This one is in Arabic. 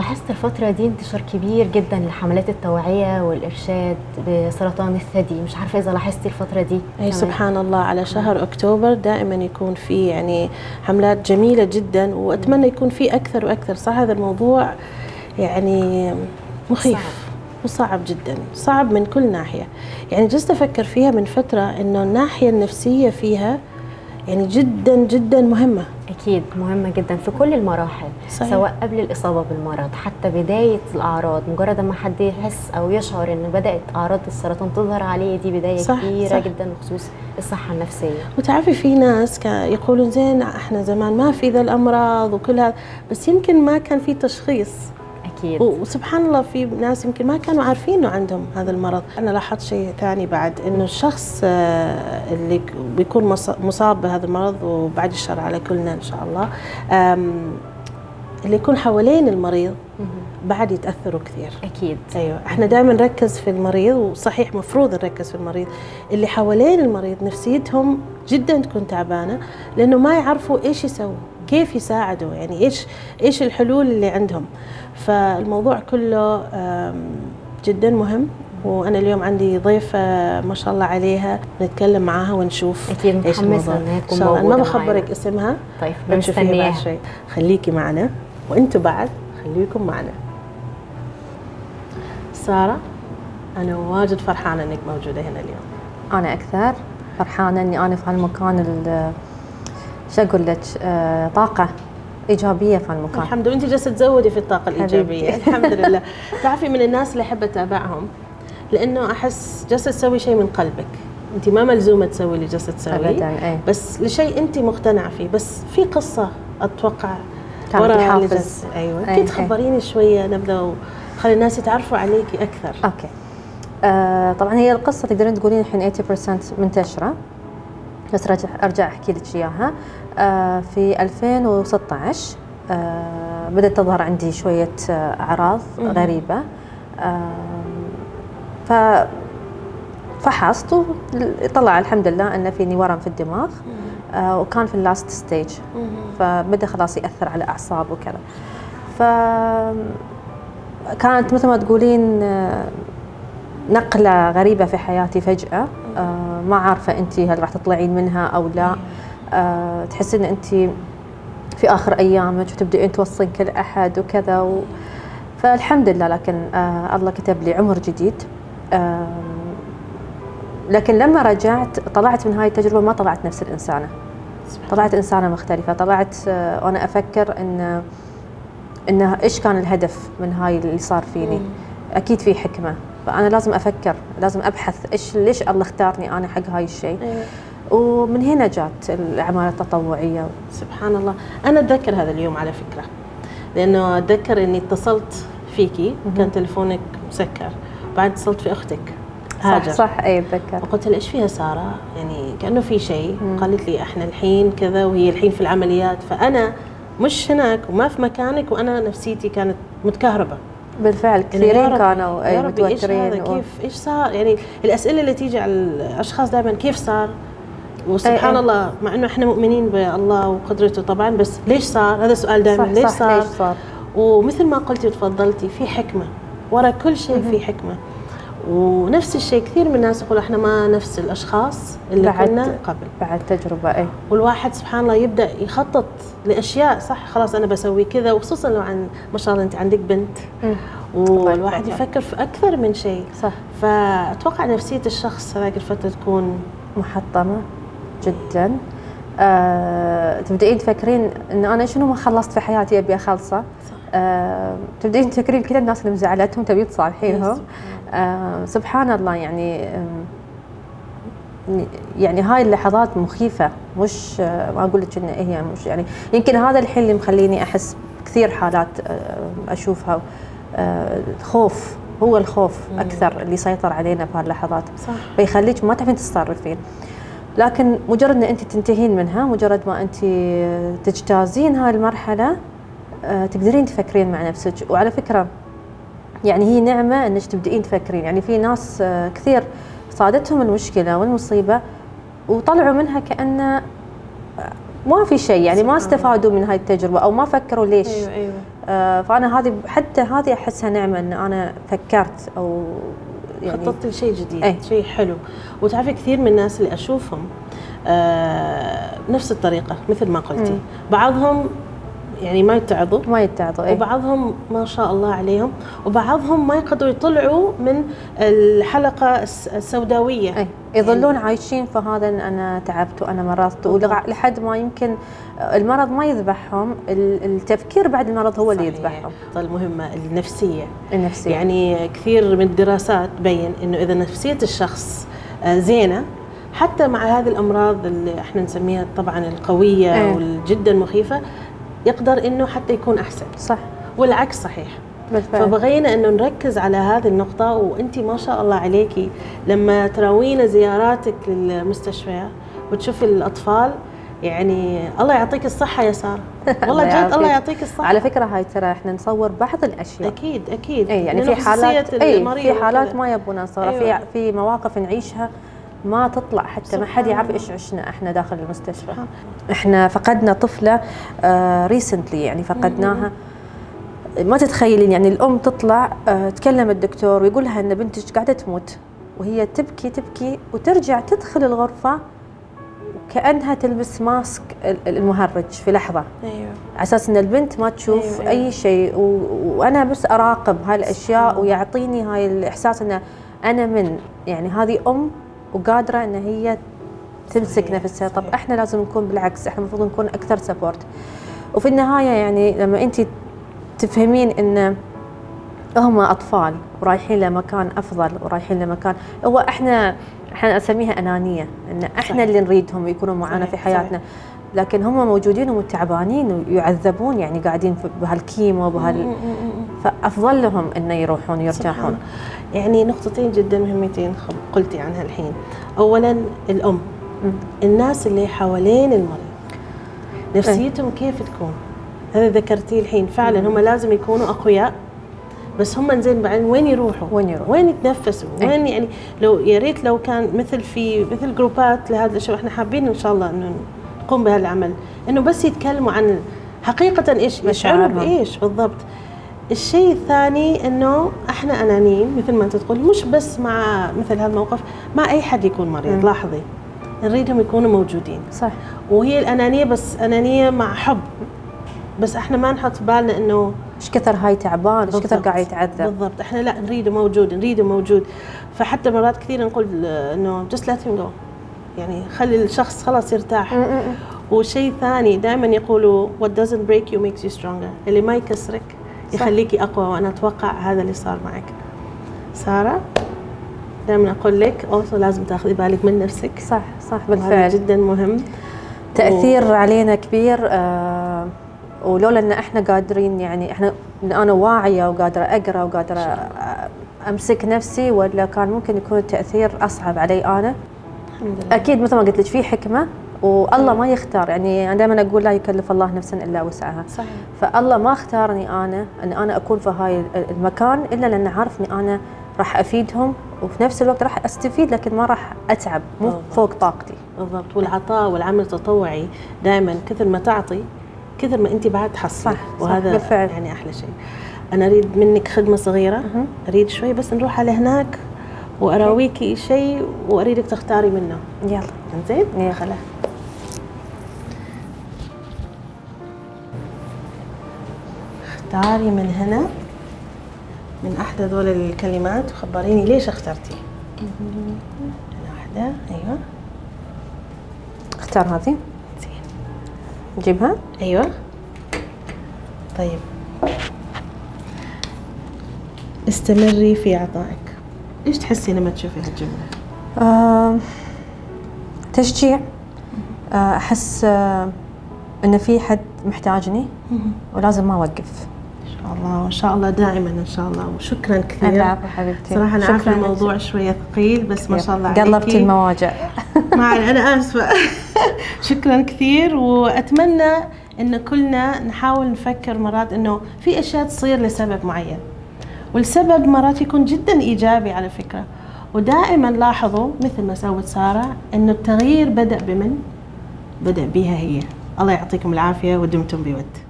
لاحظت الفترة دي انتشار كبير جدا لحملات التوعية والإرشاد بسرطان الثدي. مش عارفة إذا لاحظتي الفترة دي. كمان. سبحان الله. على شهر أكتوبر دائما يكون في يعني حملات جميلة جدا وأتمنى يكون في أكثر وأكثر. صح هذا الموضوع يعني مخيف وصعب جدا. صعب من كل ناحية. يعني جلست أفكر فيها من فترة إنه الناحية النفسية فيها يعني جدا جدا مهمة. أكيد مهمة جدا في كل المراحل صحيح. سواء قبل الإصابة بالمرض حتى بداية الأعراض مجرد ما حد يحس أو يشعر إن بدأت أعراض السرطان تظهر عليه دي بداية صح، كبيرة صح. جدا بخصوص الصحة النفسية وتعرفي في ناس يقولون زين إحنا زمان ما في ذا الأمراض وكل هذا بس يمكن ما كان في تشخيص أكيد. وسبحان الله في ناس يمكن ما كانوا عارفين إنه عندهم هذا المرض. أنا لاحظت شيء ثاني بعد إنه الشخص آه، اللي بيكون مص- مصاب بهذا المرض وبعد الشر على كلنا إن شاء الله اللي يكون حوالين المريض. بعد يتأثروا كثير. أكيد. أيوه. إحنا دائما نركز في المريض وصحيح مفروض نركز في المريض. اللي حوالين المريض نفسيتهم جدا تكون تعبانة لأنه ما يعرفوا إيش يسووا. كيف يساعدوا؟ يعني إيش إيش الحلول اللي عندهم؟ فالموضوع كله جدا مهم وأنا اليوم عندي ضيفة ما شاء الله عليها نتكلم معاها ونشوف أكيد إيش متحمسة الموضوع إنها إن تكون شاء الله. أنا ما بخبرك معانا. اسمها طيب بنشوفيها بعد بنستنيها شوي. خليكي معنا وأنتم بعد خليكم معنا. سارة أنا واجد فرحانة إنك موجودة هنا اليوم. أنا أكثر فرحانة إني أنا في هالمكان ال- شو أقول لك آه، طاقة إيجابية في هالمكان الحمد لله. أنت جالسة تزودي في الطاقة الإيجابية. حبيبتي. الحمد لله. تعرفي من الناس اللي أحب أتابعهم؟ لأنه أحس جالسة تسوي شيء من قلبك. أنت ما ملزومة تسوي اللي جالسة تسويه. ابدا اي بس لشيء أنت مقتنعة فيه. بس في قصة أتوقع كانت ورا الحافز. أي، كنت أي. تخبريني شوية نبذة وخلي الناس يتعرفوا عليكي أكثر. أوكي. آه طبعا هي القصة تقدرين تقولين الحين 80% منتشرة. بس رجع أرجع أحكي لك إياها. آه في 2016 آه بدأت تظهر عندي شوية آه أعراض. غريبة. ف فحصت وطلع الحمد لله إن فيني ورم في الدماغ وكان في ال last stage فبدأ خلاص يأثر على اعصاب وكذا. ف كانت مثل ما تقولين نقلة غريبة في حياتي فجأة. آه، ما عارفة انت هل راح تطلعين منها أو لا. آه، تحسين انت في آخر أيامك وتبدأين توصين كل أحد وكذا و... فالحمد لله. لكن آه الله كتب لي عمر جديد. آه لكن لما رجعت طلعت من هاي التجربة ما طلعت نفس الإنسانة. طلعت إنسانة مختلفة. طلعت آه وأنا أفكر إن إنه إيش كان الهدف من هاي اللي صار فيني. أكيد في حكمة. فأنا لازم أفكر لازم أبحث إيش ليش الله اختارني أنا حق هاي الشيء. أيوة. ومن هنا جات الأعمال التطوعية. سبحان الله. أنا أتذكر هذا اليوم على فكرة لأنه أتذكر إني اتصلت فيكي كان تلفونك مسكر بعد اتصلت في أختك هاجر. صح صح اي أتذكر. وقلت لها إيش فيها سارة؟ يعني كأنه في شيء. قالت لي إحنا الحين كذا وهي الحين في العمليات. فأنا مش هناك وما في مكانك وأنا نفسيتي كانت متكهربة. بالفعل يعني كثيرين ربي- كانوا يا أي هذا متوترين و- كيف إيش صار؟ يعني الأسئلة اللي تيجي على الأشخاص دائما كيف صار؟ وسبحان أي. الله مع إنه إحنا مؤمنين بالله وقدرته طبعا بس ليش صار؟ هذا سؤال دائما ليش صح صار ليش صار؟ ومثل ما قلتي وتفضلتي في حكمة ورا كل شيء في حكمة. ونفس الشيء كثير من الناس يقول إحنا ما نفس الأشخاص اللي بعد- كنا قبل. بعد تجربة اي والواحد سبحان الله يبدأ يخطط لأشياء صح؟ خلاص أنا بسوي كذا وخصوصا لو عن ما شاء الله أنت عندك بنت. والواحد يحفظها. يفكر في أكثر من شيء. صح. فأتوقع نفسية الشخص هذاك الفترة تكون محطمة جدا. آه، تبدأين تفكرين ان أنا شنو ما خلصت في حياتي أبي أخلصه؟ آه، تبدأين تفكرين كل الناس اللي مزعلتهم تبي تصالحينهم. آه، سبحان الله يعني يعني هاي اللحظات مخيفة. مش آه، ما أقول لك إن هي مش يعني يمكن هذا الحين اللي مخليني أحس كثير حالات أشوفها. آه، الخوف هو الخوف أكثر اللي يسيطر علينا في هاللحظات. صح. فيخليك ما تعرفين تتصرفين. لكن مجرد إن انت تنتهين منها مجرد ما انت تجتازين هاي المرحلة تقدرين تفكرين مع نفسك. وعلى فكرة يعني هي نعمة إنك تبدئين تفكرين. يعني في ناس آه، كثير صادتهم المشكلة والمصيبة وطلعوا منها كانه ما في شيء. يعني ما. استفادوا من هاي التجربة أو ما فكروا ليش. أيوه آه، فأنا هذه حتى هذه أحسها نعمة إن أنا فكرت أو يعني خططت لشيء جديد أي. شيء حلو. وتعرفي كثير من الناس اللي أشوفهم آه نفس الطريقة مثل ما قلتي. مم. بعضهم يعني ما يتعظوا. ما يتعظوا إيه. وبعضهم ما شاء الله عليهم. وبعضهم ما يقدروا يطلعوا من الحلقة الس- السوداوية. اي يظلون عايشين في هذا إن أنا تعبت وأنا مرضت. لحد ما يمكن المرض ما يذبحهم ال- التفكير بعد المرض هو اللي صحيح. يذبحهم. المهمه النفسية. النفسية. يعني كثير من الدراسات تبين إنه إذا نفسية الشخص آه، زينة حتى مع هذه الأمراض اللي إحنا نسميها طبعا القوية إيه. والجدا مخيفه يقدر إنه حتى يكون أحسن. صح. والعكس صحيح. بالفعل. فبغينا إنه نركز على هذه النقطة وأنت ما شاء الله عليكي لما تراوينا زياراتك للمستشفى وتشوفي الأطفال يعني الله يعطيك الصحة يا سارة. والله الله جد الله. يعطيك الصحة. على فكرة هاي ترى إحنا نصور بعض الأشياء. أكيد أكيد. اي يعني في حالات المريض في حالات وكذا. ما يبون نصورها أيوة. في في مواقف نعيشها ما تطلع حتى ما حد يعرف. إيش عشنا إحنا داخل المستشفى. إحنا فقدنا طفلة ريسنتلي يعني فقدناها ما تتخيلين يعني الأم تطلع آه، تكلم الدكتور ويقول لها إن بنتك قاعدة تموت وهي تبكي تبكي وترجع تدخل الغرفة كانها تلبس ماسك ال- المهرج في لحظة أيوه على أساس إن البنت ما تشوف أيوة، أيوة أيوة. اي شيء و... وأنا بس أراقب هاي الأشياء. ويعطيني هاي الإحساس إن أنا من يعني هذه أم وقادرة إن هي تمسك صحيح، نفسها. طب صحيح. إحنا لازم نكون بالعكس إحنا المفروض نكون أكثر سبورت وفي النهاية يعني لما أنت تفهمين إن هم أطفال ورايحين لمكان أفضل ورايحين لمكان هو إحنا إحنا اسميها أنانية إن إحنا صحيح. اللي نريدهم يكونوا معنا صحيح، في حياتنا. لكن هم موجودين ومتعبانين ويعذبون يعني قاعدين بهالكيمو بهال فافضل لهم إنه يروحون يرتاحون. يعني نقطتين جدا مهمتين قلتي عنها الحين اولا الأم. الناس اللي حوالين المريض نفسيتهم كيف تكون هذا ذكرتيه الحين فعلا هم لازم يكونوا أقوياء بس هم زين بعدين وين يروحوا؟ وين يروحوا؟ وين يتنفسوا؟ أي. وين يعني لو يا ريت لو كان مثل في مثل جروبات لهذا الشيء إحنا حابين إن شاء الله إنه نقوم بهذا العمل إنه بس يتكلموا عن حقيقة إيش يشعروا. بإيش بالضبط الشيء الثاني إنه إحنا انانيين مثل ما أنت تقول مش بس مع مثل هذا الموقف مع أي حد يكون مريض. لاحظي نريدهم يكونوا موجودين صح وهي الأنانية بس أنانية مع حب بس إحنا ما نحط في بالنا إنه إيش كثر هاي تعبان إيش كثر. قاعد يتعذب بالضبط إحنا لا نريده موجود نريده موجود فحتى مرات كثير نقول إنه just let him go يعني خلي الشخص خلاص يرتاح. وشيء ثاني دائما يقولوا what doesn't break you makes you stronger اللي ما يكسرك. يخليكي أقوى وأنا أتوقع هذا اللي صار معك. سارة دائما أقول لك also لازم تاخذي بالك من نفسك. صح صح بالفعل. جدا مهم. تأثير علينا كبير آه ولولا إن إحنا قادرين يعني إحنا أنا واعية وقادرة أقرأ وقادرة أمسك نفسي ولا كان ممكن يكون التأثير أصعب علي أنا. الحمد لله. أكيد مثل ما قلت لك في حكمة والله ما يختار يعني أنا دائما أقول لا يكلف الله نفسا إلا وسعها. صحيح. فالله ما اختارني أنا إن أنا أكون في هاي المكان إلا لأن عارف اني أنا راح أفيدهم وفي نفس الوقت راح أستفيد لكن ما راح أتعب مو بالضبط. فوق طاقتي. بالضبط. والعطاء والعمل التطوعي دائما كثر ما تعطي كثر ما أنت بعد تحصلي وهذا بالفعل. يعني أحلى شيء. أنا أريد منك خدمة صغيرة. أريد شوي بس نروح على هناك واراويكي شيء وأريدك تختاري منه. يلا. زين يا اختاري من هنا من احدى ذول الكلمات. وخبريني ليش اخترتي؟ هنا واحدة أيوه. اختار هذه. زين. نجيبها؟ أيوه. طيب. استمري في عطائك. إيش تحسي لما تشوفي هالجملة؟ آه تشجيع. آه أحس آه إن في حد محتاجني ولازم ما أوقف. شاء الله وإن شاء الله دائما إن شاء الله. وشكرا كثير العفو حبيبتي. صراحة أنا عارفه شكراً لك. الموضوع شوية ثقيل بس ما شاء الله قلبتي عليكي. المواجع. ما أنا آسفة. شكرا كثير وأتمنى إن كلنا نحاول نفكر مرات إنه في أشياء تصير لسبب معين. والسبب مرات يكون جدا إيجابي على فكرة. ودائما لاحظوا مثل ما سوت سارة إنه التغيير بدأ بمن؟ بدأ بها هي. الله يعطيكم العافية ودمتم بود